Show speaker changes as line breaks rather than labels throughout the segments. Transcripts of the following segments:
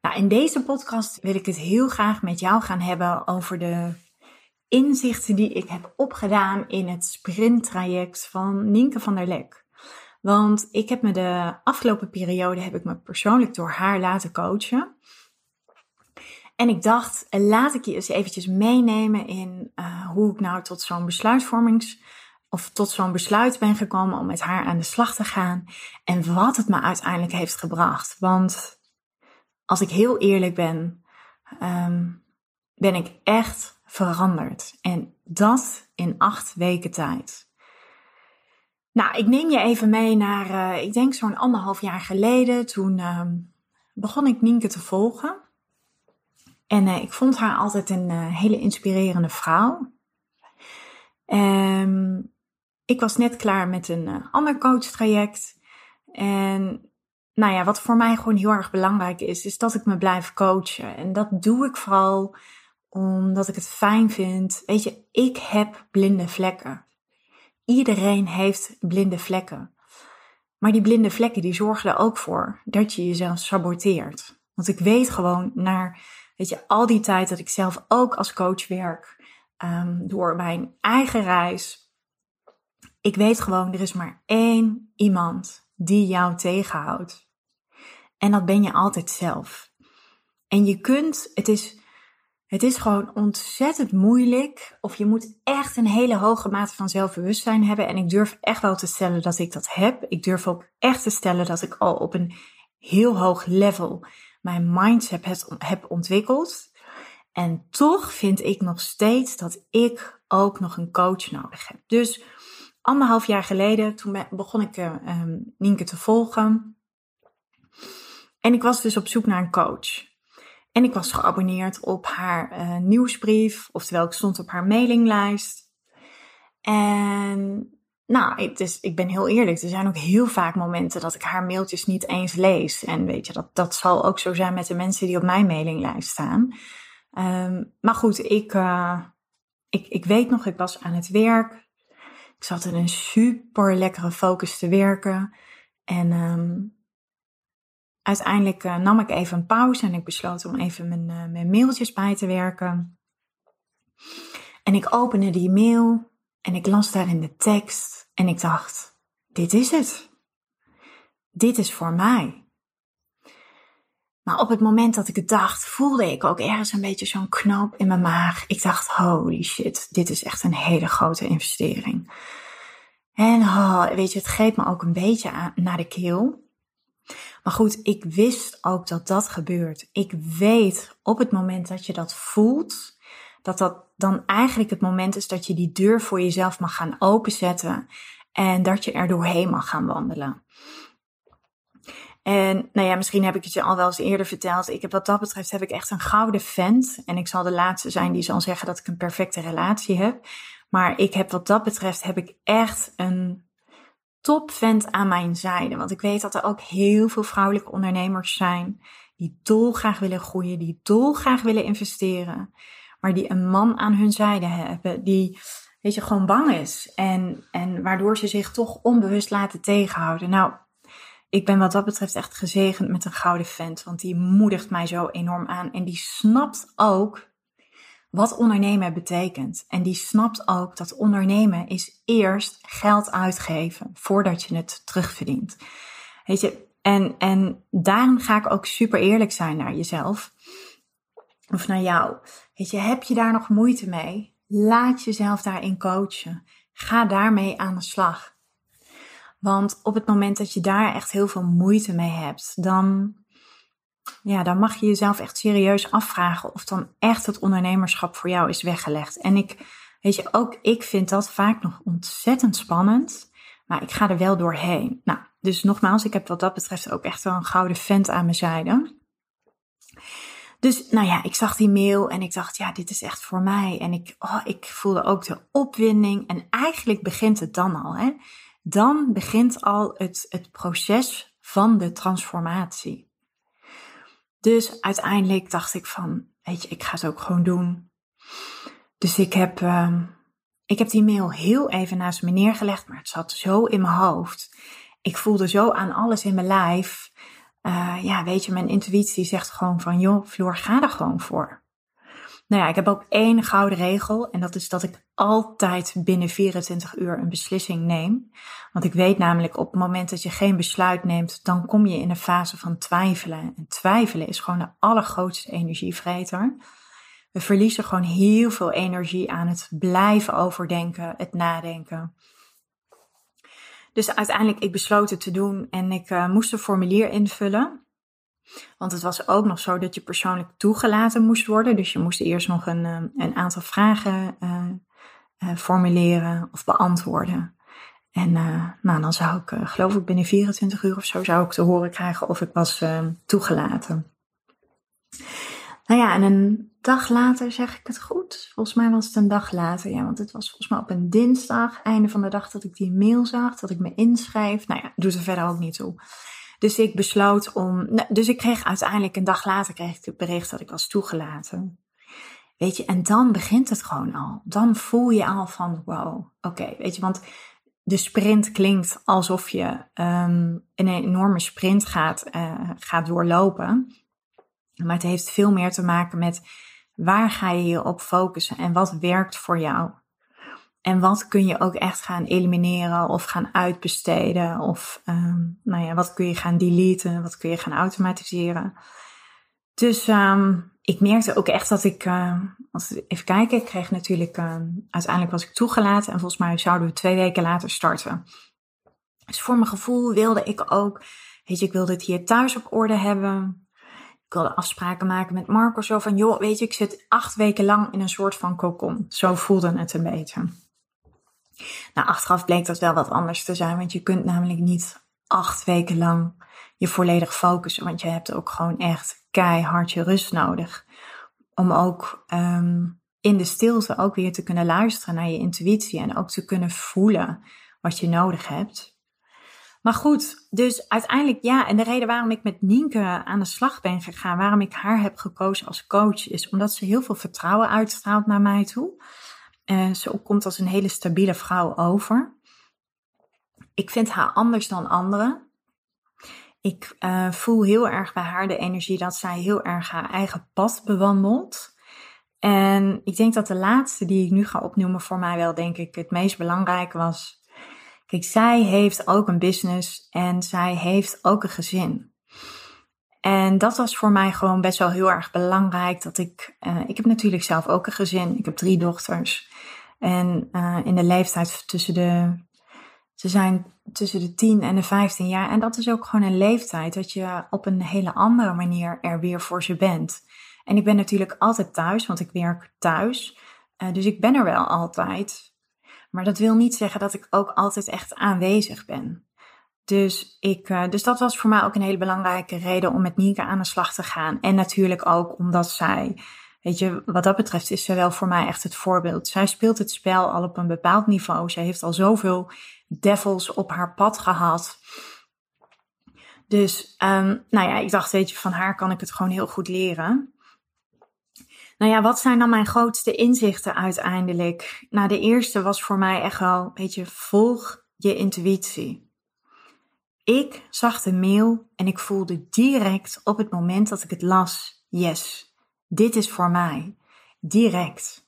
Nou, in deze podcast wil ik het heel graag met jou gaan hebben over de inzichten die ik heb opgedaan in het sprinttraject van Nienke van der Lek. Want ik heb me de afgelopen periode heb ik me persoonlijk door haar laten coachen. En ik dacht, laat ik je eens eventjes meenemen in uh, hoe ik nou tot zo'n besluitvormings of tot zo'n besluit ben gekomen om met haar aan de slag te gaan en wat het me uiteindelijk heeft gebracht. Want als ik heel eerlijk ben, um, ben ik echt veranderd. En dat in acht weken tijd. Nou, ik neem je even mee naar, uh, ik denk zo'n anderhalf jaar geleden. Toen um, begon ik Nienke te volgen. En uh, ik vond haar altijd een uh, hele inspirerende vrouw. Um, ik was net klaar met een ander coachtraject. En nou ja, wat voor mij gewoon heel erg belangrijk is, is dat ik me blijf coachen. En dat doe ik vooral omdat ik het fijn vind. Weet je, ik heb blinde vlekken. Iedereen heeft blinde vlekken. Maar die blinde vlekken die zorgen er ook voor dat je jezelf saboteert. Want ik weet gewoon naar, weet je, al die tijd dat ik zelf ook als coach werk, um, door mijn eigen reis. Ik weet gewoon, er is maar één iemand die jou tegenhoudt. En dat ben je altijd zelf. En je kunt, het is, het is gewoon ontzettend moeilijk. Of je moet echt een hele hoge mate van zelfbewustzijn hebben. En ik durf echt wel te stellen dat ik dat heb. Ik durf ook echt te stellen dat ik al op een heel hoog level mijn mindset heb ontwikkeld. En toch vind ik nog steeds dat ik ook nog een coach nodig heb. Dus anderhalf jaar geleden, toen begon ik uh, Nienke te volgen. En ik was dus op zoek naar een coach. En ik was geabonneerd op haar uh, nieuwsbrief, oftewel ik stond op haar mailinglijst. En nou, het is, ik ben heel eerlijk, er zijn ook heel vaak momenten dat ik haar mailtjes niet eens lees. En weet je, dat, dat zal ook zo zijn met de mensen die op mijn mailinglijst staan. Um, maar goed, ik, uh, ik, ik weet nog, ik was aan het werk. Ik zat in een super lekkere focus te werken. En um, uiteindelijk uh, nam ik even een pauze en ik besloot om even mijn, uh, mijn mailtjes bij te werken. En ik opende die mail en ik las daarin de tekst en ik dacht, dit is het. Dit is voor mij. Maar op het moment dat ik het dacht, voelde ik ook ergens een beetje zo'n knoop in mijn maag. Ik dacht, holy shit, dit is echt een hele grote investering. En oh, weet je, het greep me ook een beetje aan, naar de keel. Maar goed, ik wist ook dat dat gebeurt. Ik weet op het moment dat je dat voelt, dat dat dan eigenlijk het moment is dat je die deur voor jezelf mag gaan openzetten en dat je er doorheen mag gaan wandelen. En nou ja, misschien heb ik het je al wel eens eerder verteld. Ik heb wat dat betreft heb ik echt een gouden vent. En ik zal de laatste zijn die zal zeggen dat ik een perfecte relatie heb. Maar ik heb wat dat betreft heb ik echt een topvent aan mijn zijde. Want ik weet dat er ook heel veel vrouwelijke ondernemers zijn die dolgraag willen groeien, die dolgraag willen investeren, maar die een man aan hun zijde hebben, die, weet je, gewoon bang is en, en waardoor ze zich toch onbewust laten tegenhouden. Nou, ik ben wat dat betreft echt gezegend met een gouden vent, want die moedigt mij zo enorm aan en die snapt ook wat ondernemen betekent. En die snapt ook dat ondernemen is eerst geld uitgeven voordat je het terugverdient. Weet je, en, en daarom ga ik ook super eerlijk zijn naar jezelf. Of naar jou. Weet je, heb je daar nog moeite mee? Laat jezelf daarin coachen. Ga daarmee aan de slag. Want op het moment dat je daar echt heel veel moeite mee hebt, dan ja, dan mag je jezelf echt serieus afvragen of dan echt het ondernemerschap voor jou is weggelegd. En ik, weet je, ook ik vind dat vaak nog ontzettend spannend, maar ik ga er wel doorheen. Nou, dus nogmaals, ik heb wat dat betreft ook echt wel een gouden vent aan mijn zijde. Dus nou ja, ik zag die mail en ik dacht, ja, dit is echt voor mij. En ik, oh, ik voelde ook de opwinding. En eigenlijk begint het dan al. Hè? Dan begint al het, het proces van de transformatie. Dus uiteindelijk dacht ik van, weet je, ik ga het ook gewoon doen. Dus ik heb, uh, ik heb die mail heel even naast me neergelegd, maar het zat zo in mijn hoofd. Ik voelde zo aan alles in mijn lijf. Uh, ja, weet je, mijn intuïtie zegt gewoon van, joh, Floor, ga er gewoon voor. Nou ja, ik heb ook één gouden regel en dat is dat ik altijd binnen 24 uur een beslissing neem. Want ik weet namelijk op het moment dat je geen besluit neemt, dan kom je in een fase van twijfelen. En twijfelen is gewoon de allergrootste energievreter. We verliezen gewoon heel veel energie aan het blijven overdenken, het nadenken. Dus uiteindelijk, ik besloot het te doen en ik uh, moest een formulier invullen. Want het was ook nog zo dat je persoonlijk toegelaten moest worden. Dus je moest eerst nog een, eh, een aantal vragen uh, formuleren of beantwoorden. En nou, dan zou ik, geloof ik, binnen 24 uur of zo zou ik te horen krijgen of ik was toegelaten. Nou ja, en een dag later zeg ik het goed. Volgens mij was het een dag later, ja, want het was volgens mij op een dinsdag, einde van de dag, dat ik die mail zag, dat ik me inschrijf. Nou ja, doet er verder ook niet toe. Dus ik besloot om, nou, dus ik kreeg uiteindelijk een dag later kreeg ik het bericht dat ik was toegelaten. Weet je, en dan begint het gewoon al. Dan voel je al van, wow, oké, weet je, want de sprint klinkt alsof je um, een enorme sprint gaat, uh, gaat doorlopen. Maar het heeft veel meer te maken met waar ga je je op focussen en wat werkt voor jou. En wat kun je ook echt gaan elimineren of gaan uitbesteden? Of um, nou ja, wat kun je gaan deleten? Wat kun je gaan automatiseren? Dus um, ik merkte ook echt dat ik, uh, even kijken, ik kreeg natuurlijk, uiteindelijk was ik toegelaten en volgens mij zouden we twee weken later starten. Dus voor mijn gevoel wilde ik ook, weet je, ik wilde het hier thuis op orde hebben. Ik wilde afspraken maken met Marco. Zo van, joh, weet je, ik zit acht weken lang in een soort van cocon. Zo voelde het een beetje. Nou, achteraf bleek dat wel wat anders te zijn. Want je kunt namelijk niet acht weken lang je volledig focussen. Want je hebt ook gewoon echt keihard je rust nodig. Om ook um, in de stilte ook weer te kunnen luisteren naar je intuïtie. En ook te kunnen voelen wat je nodig hebt. Maar goed, dus uiteindelijk ja. En de reden waarom ik met Nienke aan de slag ben gegaan, waarom ik haar heb gekozen als coach, is omdat ze heel veel vertrouwen uitstraalt naar mij toe. Uh, ze komt als een hele stabiele vrouw over. Ik vind haar anders dan anderen. Ik uh, voel heel erg bij haar de energie dat zij heel erg haar eigen pad bewandelt. En ik denk dat de laatste die ik nu ga opnoemen voor mij wel, denk ik, het meest belangrijk was. Kijk, zij heeft ook een business en zij heeft ook een gezin. En dat was voor mij gewoon best wel heel erg belangrijk. Dat ik, uh, ik heb natuurlijk zelf ook een gezin. Ik heb drie dochters. En uh, in de leeftijd tussen de, ze zijn tussen de 10 en de 15 jaar. En dat is ook gewoon een leeftijd dat je op een hele andere manier er weer voor ze bent. En ik ben natuurlijk altijd thuis, want ik werk thuis. Uh, dus ik ben er wel altijd. Maar dat wil niet zeggen dat ik ook altijd echt aanwezig ben. Dus, ik, uh, dus dat was voor mij ook een hele belangrijke reden om met Nienke aan de slag te gaan. En natuurlijk ook omdat zij, weet je, wat dat betreft is ze wel voor mij echt het voorbeeld. Zij speelt het spel al op een bepaald niveau. Zij heeft al zoveel devils op haar pad gehad. Dus, um, nou ja, ik dacht, weet je, van haar kan ik het gewoon heel goed leren. Nou ja, wat zijn dan mijn grootste inzichten uiteindelijk? Nou, de eerste was voor mij echt wel, weet je, volg je intuïtie. Ik zag de mail en ik voelde direct op het moment dat ik het las, yes, dit is voor mij. Direct.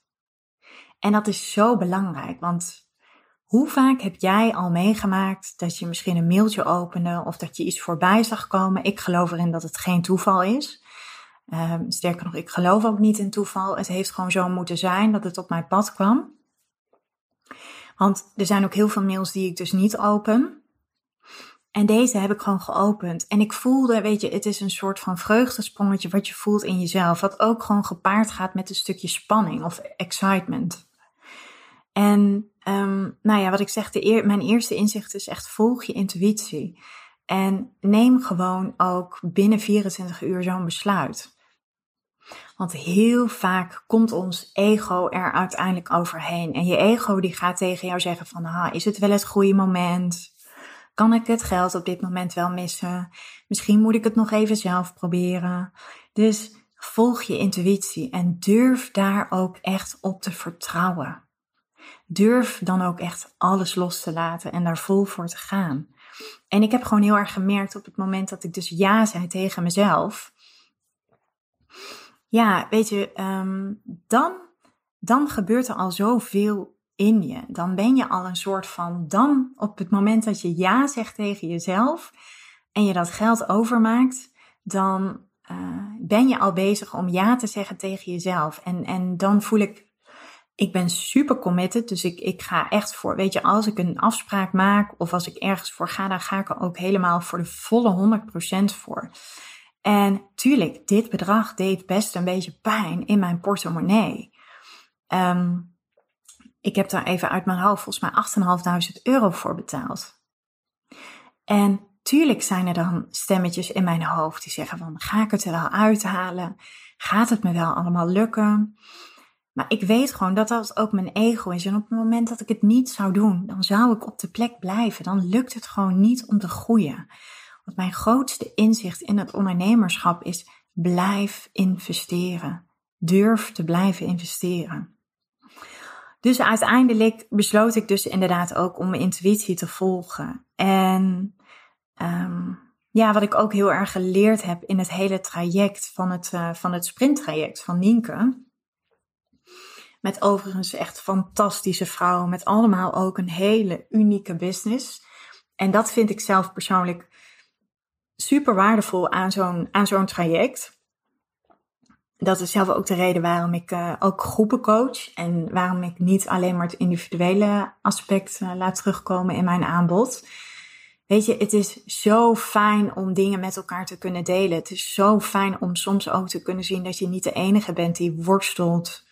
En dat is zo belangrijk, want hoe vaak heb jij al meegemaakt dat je misschien een mailtje opende of dat je iets voorbij zag komen? Ik geloof erin dat het geen toeval is. Um, sterker nog, ik geloof ook niet in toeval. Het heeft gewoon zo moeten zijn dat het op mijn pad kwam. Want er zijn ook heel veel mails die ik dus niet open. En deze heb ik gewoon geopend. En ik voelde, weet je, het is een soort van vreugdesprongetje wat je voelt in jezelf. Wat ook gewoon gepaard gaat met een stukje spanning of excitement. En um, nou ja, wat ik zeg, mijn eerste inzicht is echt volg je intuïtie. En neem gewoon ook binnen 24 uur zo'n besluit. Want heel vaak komt ons ego er uiteindelijk overheen. En je ego die gaat tegen jou zeggen van, ah, is het wel het goede moment? Kan ik het geld op dit moment wel missen? Misschien moet ik het nog even zelf proberen. Dus volg je intuïtie en durf daar ook echt op te vertrouwen. Durf dan ook echt alles los te laten en daar vol voor te gaan. En ik heb gewoon heel erg gemerkt op het moment dat ik dus ja zei tegen mezelf. Ja, weet je, ehm, dan, dan gebeurt er al zoveel in je. Dan ben je al een soort van, dan op het moment dat je ja zegt tegen jezelf en je dat geld overmaakt, dan uh, ben je al bezig om ja te zeggen tegen jezelf. En, en dan voel ik, ik ben super committed, dus ik, ik ga echt voor, weet je, als ik een afspraak maak of als ik ergens voor ga, dan ga ik ook helemaal voor de volle 100% voor. En tuurlijk, dit bedrag deed best een beetje pijn in mijn portemonnee. Um, ik heb daar even uit mijn hoofd volgens mij 8.500 euro voor betaald. En tuurlijk zijn er dan stemmetjes in mijn hoofd die zeggen van, ga ik het er wel uithalen? Gaat het me wel allemaal lukken? Maar ik weet gewoon dat dat ook mijn ego is. En op het moment dat ik het niet zou doen, dan zou ik op de plek blijven. Dan lukt het gewoon niet om te groeien. Want mijn grootste inzicht in het ondernemerschap is: blijf investeren. Durf te blijven investeren. Dus uiteindelijk besloot ik dus inderdaad ook om mijn intuïtie te volgen. En um, ja, wat ik ook heel erg geleerd heb in het hele traject van het, uh, van het sprinttraject van Nienke. Met overigens echt fantastische vrouwen, met allemaal ook een hele unieke business. En dat vind ik zelf persoonlijk super waardevol aan zo'n, aan zo'n traject. Dat is zelf ook de reden waarom ik uh, ook groepen coach. En waarom ik niet alleen maar het individuele aspect uh, laat terugkomen in mijn aanbod. Weet je, het is zo fijn om dingen met elkaar te kunnen delen. Het is zo fijn om soms ook te kunnen zien dat je niet de enige bent die worstelt.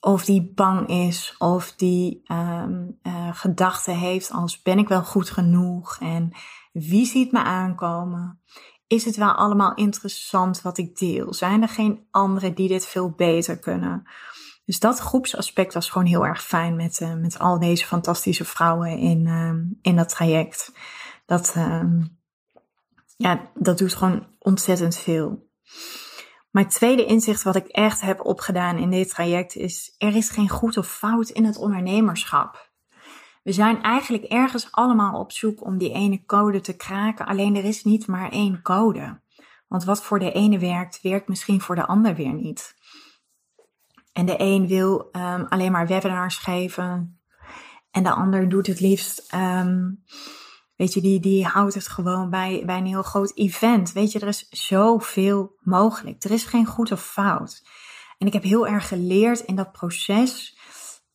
Of die bang is. Of die um, uh, gedachten heeft als ben ik wel goed genoeg? En wie ziet me aankomen? Is het wel allemaal interessant wat ik deel? Zijn er geen anderen die dit veel beter kunnen? Dus dat groepsaspect was gewoon heel erg fijn met, uh, met al deze fantastische vrouwen in, uh, in dat traject. Dat, uh, ja, dat doet gewoon ontzettend veel. Mijn tweede inzicht wat ik echt heb opgedaan in dit traject is: er is geen goed of fout in het ondernemerschap. We zijn eigenlijk ergens allemaal op zoek om die ene code te kraken, alleen er is niet maar één code. Want wat voor de ene werkt, werkt misschien voor de ander weer niet. En de een wil um, alleen maar webinars geven. En de ander doet het liefst, um, weet je, die, die houdt het gewoon bij, bij een heel groot event. Weet je, er is zoveel mogelijk. Er is geen goed of fout. En ik heb heel erg geleerd in dat proces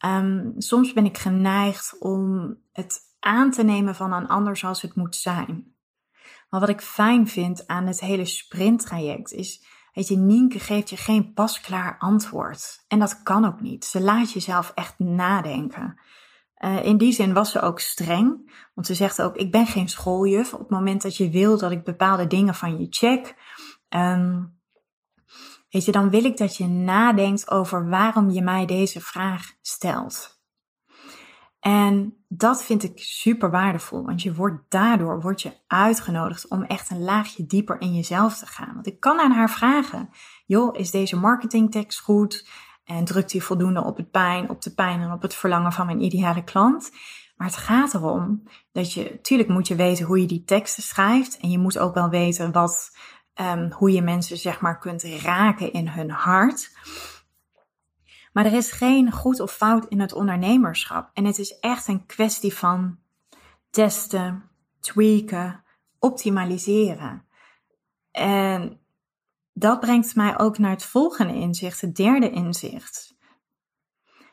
Um, soms ben ik geneigd om het aan te nemen van een ander zoals het moet zijn. Maar wat ik fijn vind aan het hele sprinttraject is, weet je, Nienke geeft je geen pasklaar antwoord. En dat kan ook niet. Ze laat jezelf echt nadenken. Uh, in die zin was ze ook streng, want ze zegt ook, ik ben geen schooljuf. Op het moment dat je wil dat ik bepaalde dingen van je check, um, Weet je, dan wil ik dat je nadenkt over waarom je mij deze vraag stelt. En dat vind ik super waardevol, want je wordt daardoor wordt je uitgenodigd om echt een laagje dieper in jezelf te gaan. Want ik kan aan haar vragen: joh, is deze marketingtekst goed? En drukt die voldoende op het pijn, op de pijn en op het verlangen van mijn ideale klant? Maar het gaat erom dat je, natuurlijk moet je weten hoe je die teksten schrijft. En je moet ook wel weten wat um, hoe je mensen zeg maar kunt raken in hun hart. Maar er is geen goed of fout in het ondernemerschap. En het is echt een kwestie van testen, tweaken, optimaliseren. En dat brengt mij ook naar het volgende inzicht, het derde inzicht.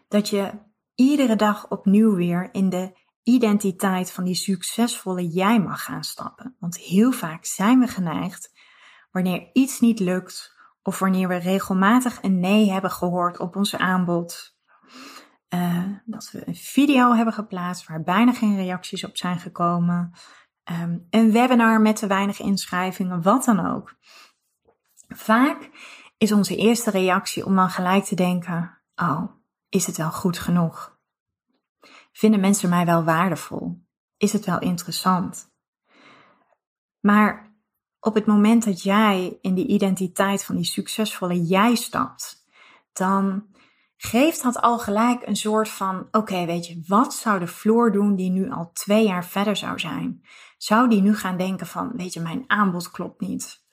Dat je iedere dag opnieuw weer in de identiteit van die succesvolle jij mag gaan stappen. Want heel vaak zijn we geneigd wanneer iets niet lukt of wanneer we regelmatig een nee hebben gehoord op ons aanbod. Uh, dat we een video hebben geplaatst waar bijna geen reacties op zijn gekomen. Um, een webinar met te weinig inschrijvingen, wat dan ook. Vaak is onze eerste reactie om dan gelijk te denken: Oh, is het wel goed genoeg? Vinden mensen mij wel waardevol? Is het wel interessant? Maar op het moment dat jij in die identiteit van die succesvolle jij stapt, dan geeft dat al gelijk een soort van: oké, weet je, wat zou de Floor doen die nu al twee jaar verder zou zijn? Zou die nu gaan denken van: weet je, mijn aanbod klopt niet?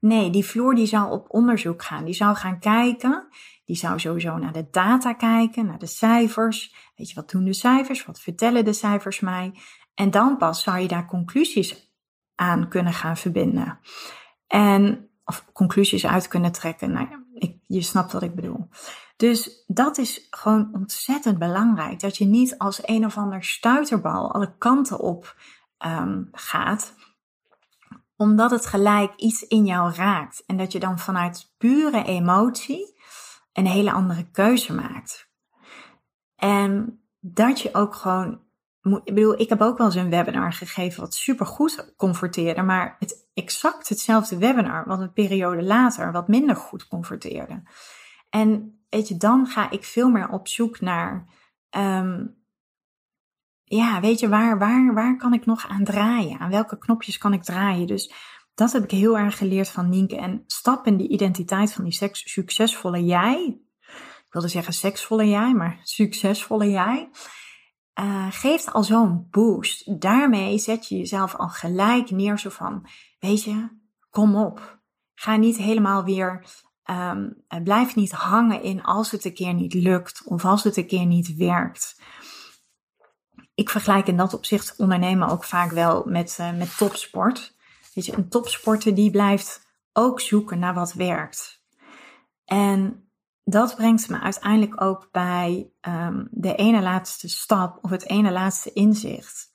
Nee, die Floor die zou op onderzoek gaan. Die zou gaan kijken. Die zou sowieso naar de data kijken, naar de cijfers. Weet je, wat doen de cijfers? Wat vertellen de cijfers mij? En dan pas zou je daar conclusies aan kunnen gaan verbinden. En, of conclusies uit kunnen trekken. Nou ja, ik, je snapt wat ik bedoel. Dus dat is gewoon ontzettend belangrijk. Dat je niet als een of ander stuiterbal alle kanten op um, gaat omdat het gelijk iets in jou raakt. En dat je dan vanuit pure emotie een hele andere keuze maakt. En dat je ook gewoon. Ik bedoel, ik heb ook wel eens een webinar gegeven wat super goed converteerde, maar het exact hetzelfde webinar, wat een periode later wat minder goed converteerde. En weet je, dan ga ik veel meer op zoek naar um, ja, weet je, waar, waar, waar kan ik nog aan draaien? Aan welke knopjes kan ik draaien? Dus dat heb ik heel erg geleerd van Nienke. En stap in die identiteit van die seks, succesvolle jij. Ik wilde zeggen seksvolle jij, maar succesvolle jij. Uh, geeft al zo'n boost. Daarmee zet je jezelf al gelijk neer zo van, weet je, kom op. Ga niet helemaal weer, um, blijf niet hangen in als het een keer niet lukt of als het een keer niet werkt ik vergelijk in dat opzicht ondernemen ook vaak wel met, uh, met topsport. Weet je, een topsporter die blijft ook zoeken naar wat werkt. En dat brengt me uiteindelijk ook bij um, de ene laatste stap of het ene laatste inzicht.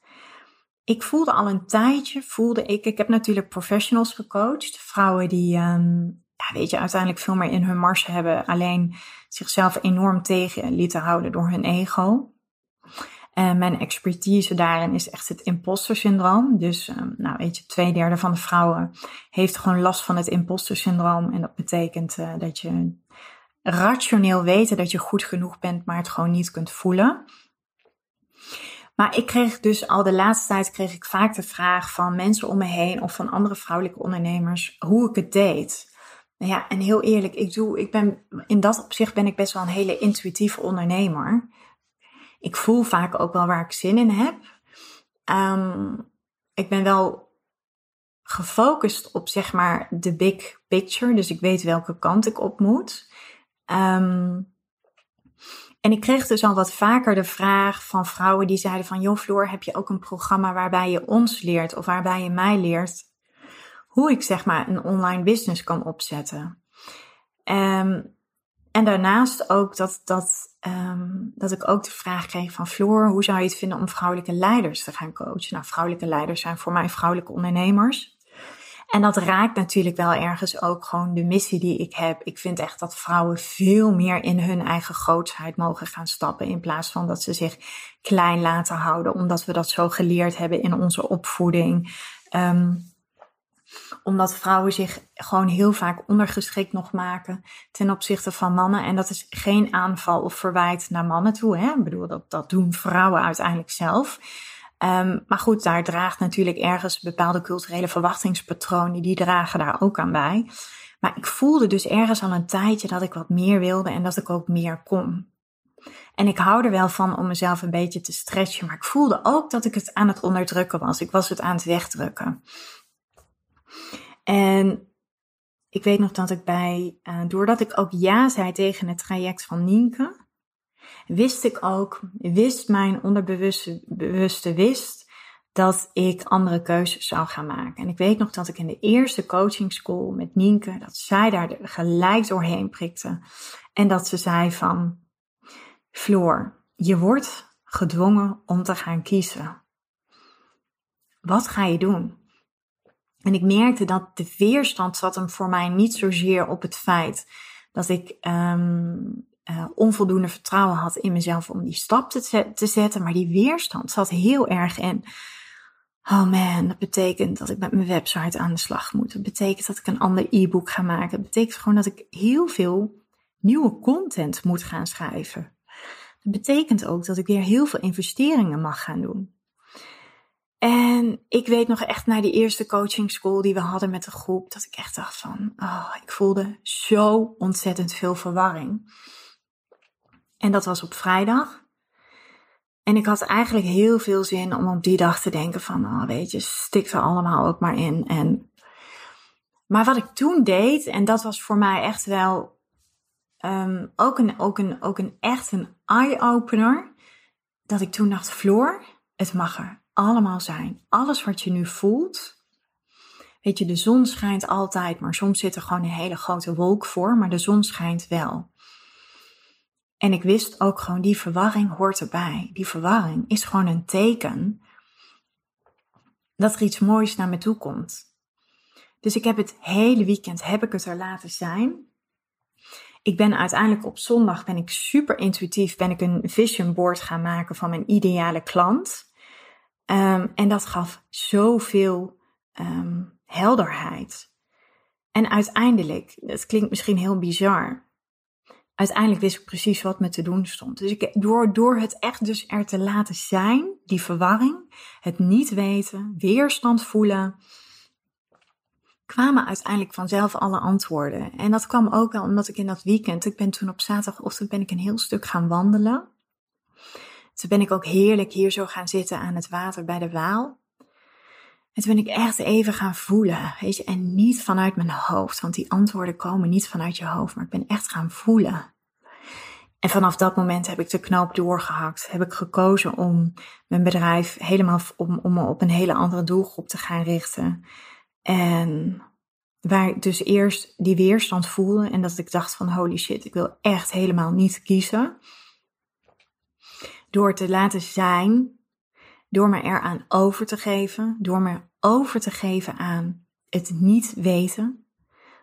Ik voelde al een tijdje, voelde ik, ik heb natuurlijk professionals gecoacht, vrouwen die, um, ja, weet je, uiteindelijk veel meer in hun mars hebben, alleen zichzelf enorm tegen lieten houden door hun ego. En mijn expertise daarin is echt het imposter syndroom. Dus, um, nou weet je, twee derde van de vrouwen heeft gewoon last van het imposter syndroom. En dat betekent uh, dat je rationeel weet dat je goed genoeg bent, maar het gewoon niet kunt voelen. Maar ik kreeg dus al de laatste tijd kreeg ik vaak de vraag van mensen om me heen of van andere vrouwelijke ondernemers hoe ik het deed. Nou ja, en heel eerlijk, ik doe, ik ben, in dat opzicht ben ik best wel een hele intuïtieve ondernemer. Ik voel vaak ook wel waar ik zin in heb. Um, ik ben wel gefocust op zeg maar de big picture. Dus ik weet welke kant ik op moet. Um, en ik kreeg dus al wat vaker de vraag van vrouwen die zeiden van... joh Floor, heb je ook een programma waarbij je ons leert of waarbij je mij leert... hoe ik zeg maar een online business kan opzetten? Um, en daarnaast ook dat, dat, um, dat ik ook de vraag kreeg van Floor, hoe zou je het vinden om vrouwelijke leiders te gaan coachen? Nou, vrouwelijke leiders zijn voor mij vrouwelijke ondernemers. En dat raakt natuurlijk wel ergens ook gewoon de missie die ik heb. Ik vind echt dat vrouwen veel meer in hun eigen grootsheid mogen gaan stappen. In plaats van dat ze zich klein laten houden, omdat we dat zo geleerd hebben in onze opvoeding. Um, omdat vrouwen zich gewoon heel vaak ondergeschikt nog maken ten opzichte van mannen. En dat is geen aanval of verwijt naar mannen toe. Hè? Ik bedoel, dat, dat doen vrouwen uiteindelijk zelf. Um, maar goed, daar draagt natuurlijk ergens bepaalde culturele verwachtingspatronen, die dragen daar ook aan bij. Maar ik voelde dus ergens al een tijdje dat ik wat meer wilde en dat ik ook meer kon. En ik hou er wel van om mezelf een beetje te stretchen, maar ik voelde ook dat ik het aan het onderdrukken was. Ik was het aan het wegdrukken. En ik weet nog dat ik bij, uh, doordat ik ook ja zei tegen het traject van Nienke, wist ik ook, wist mijn onderbewuste bewuste wist dat ik andere keuzes zou gaan maken. En ik weet nog dat ik in de eerste coaching school met Nienke, dat zij daar gelijk doorheen prikte. En dat ze zei van, Floor, je wordt gedwongen om te gaan kiezen. Wat ga je doen? En ik merkte dat de weerstand zat hem voor mij niet zozeer op het feit dat ik um, uh, onvoldoende vertrouwen had in mezelf om die stap te, te zetten. Maar die weerstand zat heel erg in. Oh man, dat betekent dat ik met mijn website aan de slag moet. Dat betekent dat ik een ander e-book ga maken. Dat betekent gewoon dat ik heel veel nieuwe content moet gaan schrijven. Dat betekent ook dat ik weer heel veel investeringen mag gaan doen. En ik weet nog echt na die eerste coaching school die we hadden met de groep, dat ik echt dacht van, oh, ik voelde zo ontzettend veel verwarring. En dat was op vrijdag. En ik had eigenlijk heel veel zin om op die dag te denken van, oh, weet je, stik er allemaal ook maar in. En, maar wat ik toen deed, en dat was voor mij echt wel um, ook, een, ook, een, ook een echt een eye-opener, dat ik toen dacht, Floor, het mag er allemaal zijn. Alles wat je nu voelt. Weet je, de zon schijnt altijd, maar soms zit er gewoon een hele grote wolk voor, maar de zon schijnt wel. En ik wist ook gewoon, die verwarring hoort erbij. Die verwarring is gewoon een teken dat er iets moois naar me toe komt. Dus ik heb het hele weekend, heb ik het er laten zijn. Ik ben uiteindelijk op zondag, ben ik super intuïtief, ben ik een vision board gaan maken van mijn ideale klant. Um, en dat gaf zoveel um, helderheid. En uiteindelijk, het klinkt misschien heel bizar, uiteindelijk wist ik precies wat me te doen stond. Dus ik, door, door het echt dus er te laten zijn, die verwarring, het niet weten, weerstand voelen, kwamen uiteindelijk vanzelf alle antwoorden. En dat kwam ook wel omdat ik in dat weekend, ik ben toen op zaterdagochtend ben ik een heel stuk gaan wandelen. Toen ben ik ook heerlijk hier zo gaan zitten aan het water bij de Waal. Toen ben ik echt even gaan voelen, weet je, en niet vanuit mijn hoofd, want die antwoorden komen niet vanuit je hoofd, maar ik ben echt gaan voelen. En vanaf dat moment heb ik de knoop doorgehakt. Heb ik gekozen om mijn bedrijf helemaal om, om me op een hele andere doelgroep te gaan richten. En waar ik dus eerst die weerstand voelde en dat ik dacht van holy shit, ik wil echt helemaal niet kiezen. Door te laten zijn, door me eraan over te geven, door me over te geven aan het niet weten.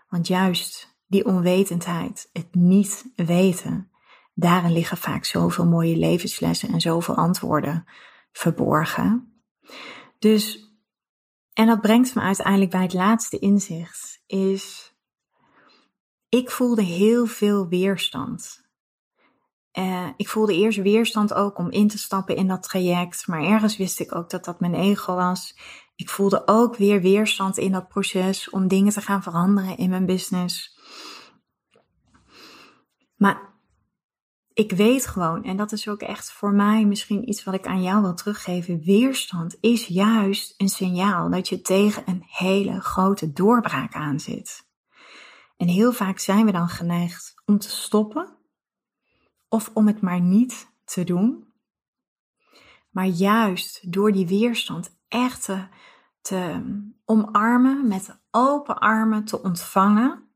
Want juist die onwetendheid, het niet weten, daarin liggen vaak zoveel mooie levenslessen en zoveel antwoorden verborgen. Dus, en dat brengt me uiteindelijk bij het laatste inzicht, is ik voelde heel veel weerstand. Uh, ik voelde eerst weerstand ook om in te stappen in dat traject, maar ergens wist ik ook dat dat mijn ego was. Ik voelde ook weer weerstand in dat proces om dingen te gaan veranderen in mijn business. Maar ik weet gewoon, en dat is ook echt voor mij misschien iets wat ik aan jou wil teruggeven. Weerstand is juist een signaal dat je tegen een hele grote doorbraak aan zit. En heel vaak zijn we dan geneigd om te stoppen of om het maar niet te doen. Maar juist door die weerstand echt te, te omarmen, met open armen te ontvangen,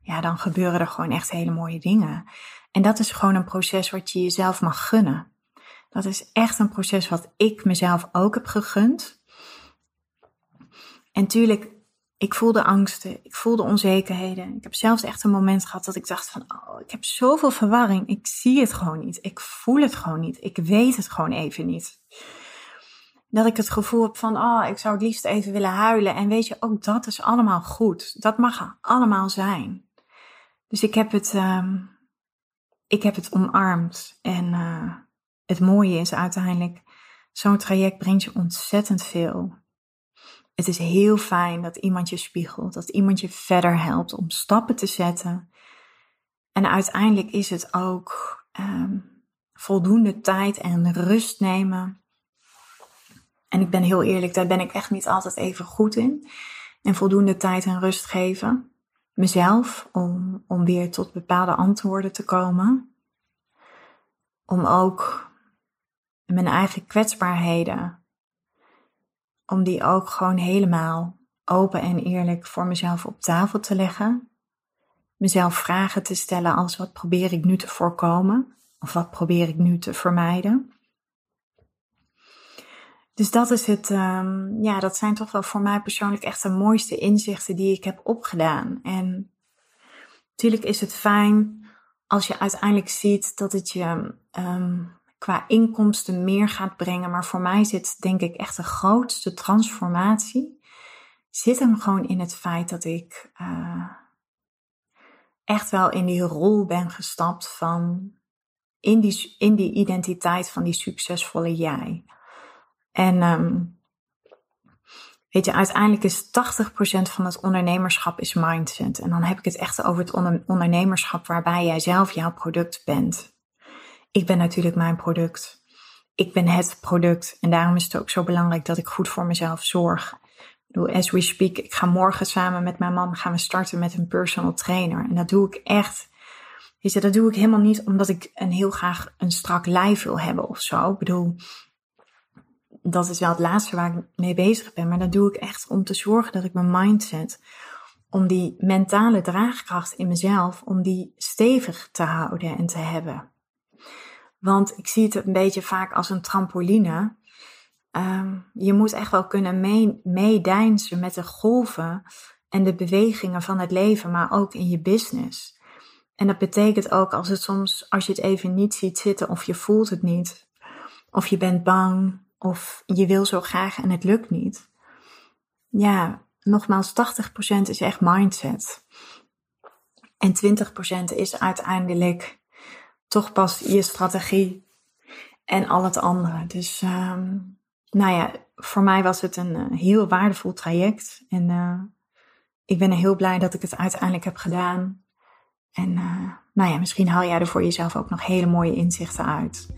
ja, dan gebeuren er gewoon echt hele mooie dingen. En dat is gewoon een proces wat je jezelf mag gunnen. Dat is echt een proces wat ik mezelf ook heb gegund. En tuurlijk, ik voelde angsten, ik voelde onzekerheden. Ik heb zelfs echt een moment gehad dat ik dacht van, oh, ik heb zoveel verwarring. Ik zie het gewoon niet. Ik voel het gewoon niet. Ik weet het gewoon even niet. Dat ik het gevoel heb van, oh, ik zou het liefst even willen huilen. En weet je, ook dat is allemaal goed. Dat mag allemaal zijn. Dus ik heb het, um, ik heb het omarmd. En uh, het mooie is uiteindelijk, zo'n traject brengt je ontzettend veel. Het is heel fijn dat iemand je spiegelt, dat iemand je verder helpt om stappen te zetten. En uiteindelijk is het ook um, voldoende tijd en rust nemen. En ik ben heel eerlijk, daar ben ik echt niet altijd even goed in. En voldoende tijd en rust geven mezelf om, om weer tot bepaalde antwoorden te komen. Om ook mijn eigen kwetsbaarheden, om die ook gewoon helemaal open en eerlijk voor mezelf op tafel te leggen. Mezelf vragen te stellen als wat probeer ik nu te voorkomen of wat probeer ik nu te vermijden. Dus dat is het, um, ja, dat zijn toch wel voor mij persoonlijk echt de mooiste inzichten die ik heb opgedaan. En natuurlijk is het fijn als je uiteindelijk ziet dat het je um, qua inkomsten meer gaat brengen. Maar voor mij zit denk ik echt de grootste transformatie. Zit hem gewoon in het feit dat ik uh, echt wel in die rol ben gestapt van in die, in die identiteit van die succesvolle jij. En um, weet je, uiteindelijk is 80% van het ondernemerschap is mindset. En dan heb ik het echt over het ondernemerschap waarbij jij zelf jouw product bent. Ik ben natuurlijk mijn product. Ik ben het product. En daarom is het ook zo belangrijk dat ik goed voor mezelf zorg. Ik bedoel, as we speak, ik ga morgen samen met mijn man gaan we starten met een personal trainer. En dat doe ik echt. Weet je, dat doe ik helemaal niet omdat ik een heel graag een strak lijf wil hebben of zo. Ik bedoel, dat is wel het laatste waar ik mee bezig ben. Maar dat doe ik echt om te zorgen dat ik mijn mindset, om die mentale draagkracht in mezelf, om die stevig te houden en te hebben. Want ik zie het een beetje vaak als een trampoline. Um, je moet echt wel kunnen meedijnsen met de golven en de bewegingen van het leven, maar ook in je business. En dat betekent ook als het soms, als je het even niet ziet zitten of je voelt het niet, of je bent bang, of je wil zo graag en het lukt niet. Ja, nogmaals, 80% is echt mindset. En 20% is uiteindelijk toch pas je strategie en al het andere. Dus um, nou ja, voor mij was het een uh, heel waardevol traject. En uh, ik ben er heel blij dat ik het uiteindelijk heb gedaan. En uh, nou ja, misschien haal jij er voor jezelf ook nog hele mooie inzichten uit.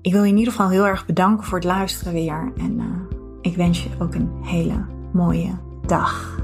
Ik wil je in ieder geval heel erg bedanken voor het luisteren weer. En ik wens je ook een hele mooie dag.